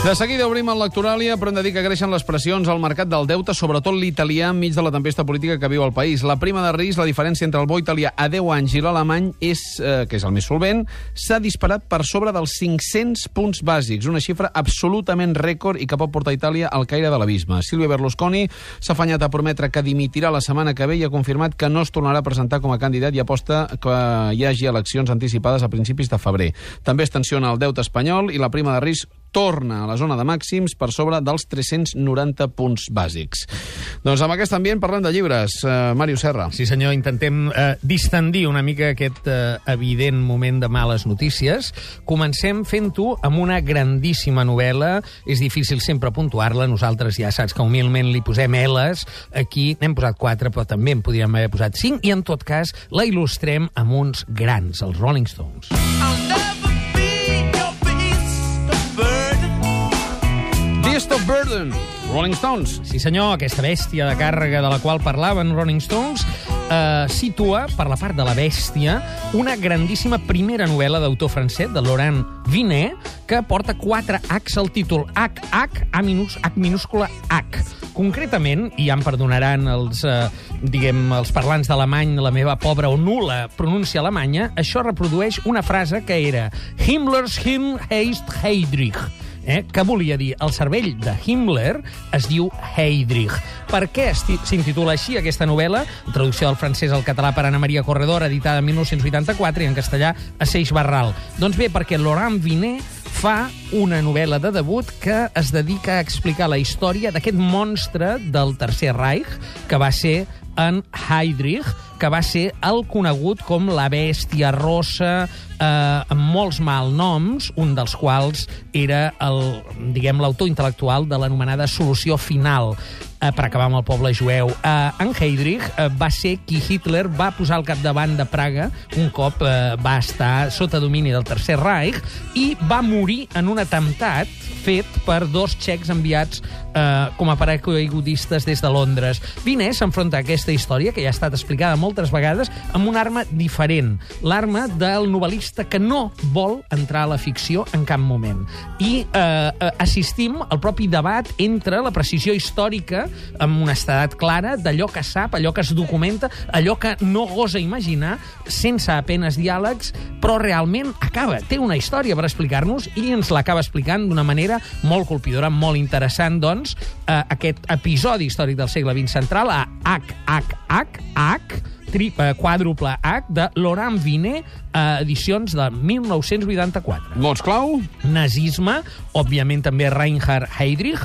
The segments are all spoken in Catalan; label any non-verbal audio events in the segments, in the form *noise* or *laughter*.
De seguida obrim el lectoràlia, però hem de dir que creixen les pressions al mercat del deute, sobretot l'italià, enmig de la tempesta política que viu el país. La prima de risc, la diferència entre el bo italià a 10 anys i l'alemany, és, eh, que és el més solvent, s'ha disparat per sobre dels 500 punts bàsics, una xifra absolutament rècord i que pot portar Itàlia al caire de l'abisme. Silvio Berlusconi s'ha afanyat a prometre que dimitirà la setmana que ve i ha confirmat que no es tornarà a presentar com a candidat i aposta que hi hagi eleccions anticipades a principis de febrer. També es tensiona el deute espanyol i la prima de risc torna a la zona de màxims per sobre dels 390 punts bàsics. Doncs amb aquest ambient parlem de llibres. Uh, Màrius Serra. Sí, senyor, intentem eh, distendir una mica aquest eh, evident moment de males notícies. Comencem fent-ho amb una grandíssima novel·la. És difícil sempre puntuar-la. Nosaltres ja saps que humilment li posem L's. Aquí n'hem posat quatre, però també en podríem haver posat cinc. I, en tot cas, la il·lustrem amb uns grans, els Rolling Stones. I'll burden. Rolling Stones. Sí, senyor, aquesta bèstia de càrrega de la qual parlaven Rolling Stones eh, situa, per la part de la bèstia, una grandíssima primera novel·la d'autor francès, de Laurent Vinet, que porta quatre Hs al títol. H, H, A minús, H minúscula, H. Concretament, i ja em perdonaran els, eh, diguem, els parlants d'alemany, la meva pobra o nula pronúncia alemanya, això reprodueix una frase que era Himmlers Him heist Heydrich eh, que volia dir el cervell de Himmler es diu Heydrich. Per què s'intitula així aquesta novel·la? Traducció del francès al català per Ana Maria Corredor, editada en 1984, i en castellà a Seix Barral. Doncs bé, perquè Laurent Vinet fa una novel·la de debut que es dedica a explicar la història d'aquest monstre del Tercer Reich, que va ser en Heydrich, que va ser el conegut com la bèstia rossa, eh, amb molts malnoms, un dels quals era el, diguem, l'autor intel·lectual de l'anomenada solució final eh, per acabar amb el poble jueu. Eh, en Heydrich eh, va ser qui Hitler va posar al capdavant de Praga un cop eh, va estar sota domini del Tercer Reich i va morir en un atemptat fet per dos xecs enviats eh, com a paracaigudistes des de Londres. Vines s'enfronta a aquesta història, que ja ha estat explicada moltes vegades, amb una arma diferent. L'arma del novel·lista que no vol entrar a la ficció en cap moment. I eh, eh, assistim al propi debat entre la precisió històrica, amb una estedat clara, d'allò que sap, allò que es documenta, allò que no gosa imaginar, sense apenes diàlegs, però realment acaba, té una història per explicar-nos i ens l'acaba explicant d'una manera molt colpidora, molt interessant, doncs, eh, aquest episodi històric del segle XX central a HHH, tri, eh, quàdruple H, de Laurent Vinet, eh, edicions de 1984 Mots clau? nazisme, òbviament també Reinhard Heydrich,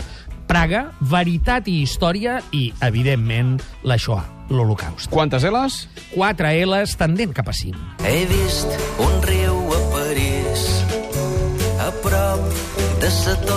Praga, veritat i història i, evidentment, la Shoah, l'Holocaust. Quantes L's? Quatre L's tendent cap a cinc. He vist un riu a París, a prop de sa torre gris.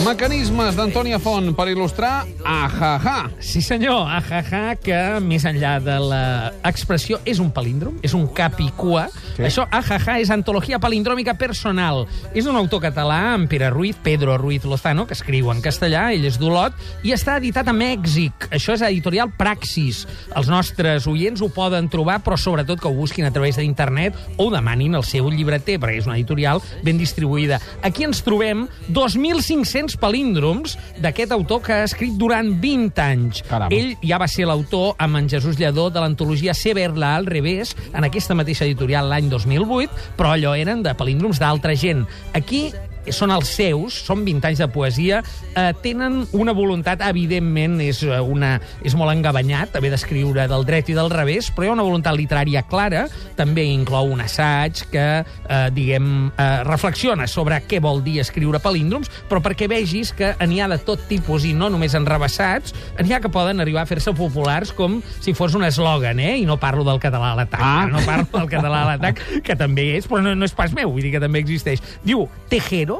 Mecanismes d'Antònia Font per il·lustrar Ajaja. Sí, senyor, ajaja, que més enllà de l'expressió és un palíndrom, és un cap i cua. Sí. Això, ajaja, és antologia palindròmica personal. És un autor català, en Pere Ruiz, Pedro Ruiz Lozano, que escriu en castellà, ell és d'Olot, i està editat a Mèxic. Això és editorial Praxis. Els nostres oients ho poden trobar, però sobretot que ho busquin a través d'internet o demanin al seu llibreter, perquè és una editorial ben distribuïda. Aquí ens trobem 2.500 palíndroms d'aquest autor que ha escrit durant 20 anys. Caram. Ell ja va ser l'autor amb en Jesús Lledó de l'antologia Severla al revés, en aquesta mateixa editorial l'any 2008, però allò eren de palíndroms d'altra gent. Aquí són els seus, són 20 anys de poesia, eh, tenen una voluntat, evidentment, és, eh, una, és molt engabanyat haver d'escriure del dret i del revés, però hi ha una voluntat literària clara, també inclou un assaig que, eh, diguem, eh, reflexiona sobre què vol dir escriure palíndroms, però perquè vegis que n'hi ha de tot tipus i no només enrebaçats, n'hi ha que poden arribar a fer-se populars com si fos un eslògan, eh? I no parlo del català a l'atac, Ah. ah. no parlo del català a l'atac, que també és, però no, no és pas meu, vull dir que també existeix. Diu, Tejero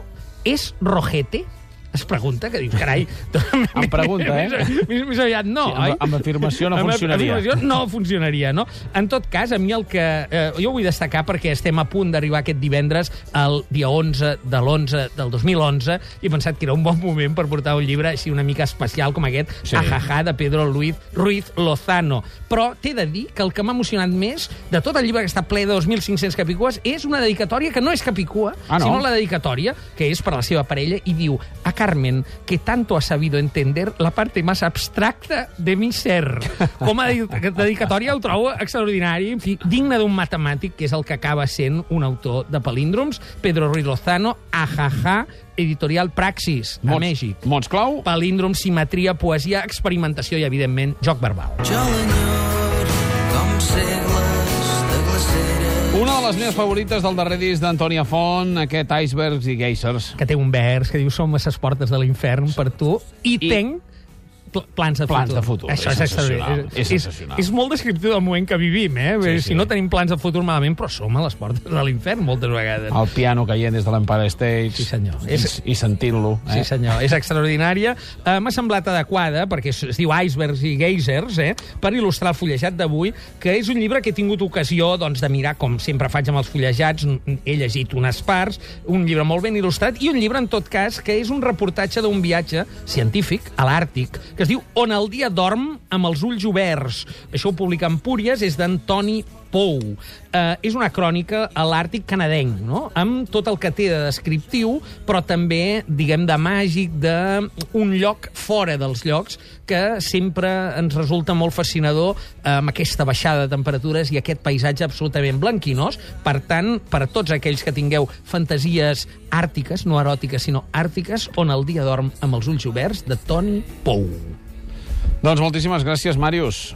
és rojete? Es pregunta, que dius, carai... *laughs* Em pregunta, eh? Més, més, més aviat no, Sí, amb- oi? amb afirmació no Amb funcionaria. afirmació no funcionaria, no? En tot cas, a mi el que... Eh, jo vull destacar perquè estem a punt d'arribar aquest divendres al dia 11 de l'11 del 2011 i he pensat que era un bon moment per portar un llibre així una mica especial com aquest, Sí. Ajaja, de Pedro Luis Ruiz Lozano. Però t'he de dir que el que m'ha emocionat més de tot el llibre que està ple de 2.500 capicues és una dedicatòria que no és capicua, Ah, no? sinó la dedicatòria que és per a la seva parella i diu a Carmen que tanto ha sabido entender la parte más abstracta de mi ser. Com a dedi- dedicatòria ho trobo extraordinari, en fi, digne d'un matemàtic que és el que acaba sent un autor de palíndroms, Pedro Ruiz Lozano, ajaja, editorial Praxis, a Mèxic. Mots clau? Palíndrom, simetria, poesia, experimentació i, evidentment, joc verbal. Jo l'enyor com segles de glacera. Una de les meves favorites del darrer disc d'Antònia Font, aquest Icebergs i Geysers. que té un vers que diu som a les portes de l'infern per tu i, I- tenc pl plans de Plans futur. de futur, Això és és, extraordinari. és sensacional. És, és molt descriptiu del moment que vivim, eh? Sí, Sí. Si no tenim plans de futur malament, però som a les portes de l'infern moltes vegades. El piano caient des de l'Empire State. Sí, senyor. I, És- i sentint-lo. Eh? Sí, senyor, és extraordinària. Uh, M'ha semblat adequada, perquè es, es diu Icebergs i Geysers, eh, per il·lustrar el fullejat d'avui, que és un llibre que he tingut ocasió doncs, de mirar, com sempre faig amb els fullejats, he llegit unes parts, un llibre molt ben il·lustrat, i un llibre, en tot cas, que és un reportatge d'un viatge científic a l'Àrtic, que es diu On el dia dorm amb els ulls oberts. Això ho publica Empúries, és d'Antoni Pou. Eh, és una crònica a l'Àrtic canadenc, no? amb tot el que té de descriptiu, però també, diguem, de màgic, d'un lloc fora dels llocs, que sempre ens resulta molt fascinador eh, amb aquesta baixada de temperatures i aquest paisatge absolutament blanquinós. Per tant, per a tots aquells que tingueu fantasies àrtiques, no eròtiques, sinó àrtiques, on el dia dorm amb els ulls oberts, de Toni Pou. Doncs moltíssimes gràcies, Màrius.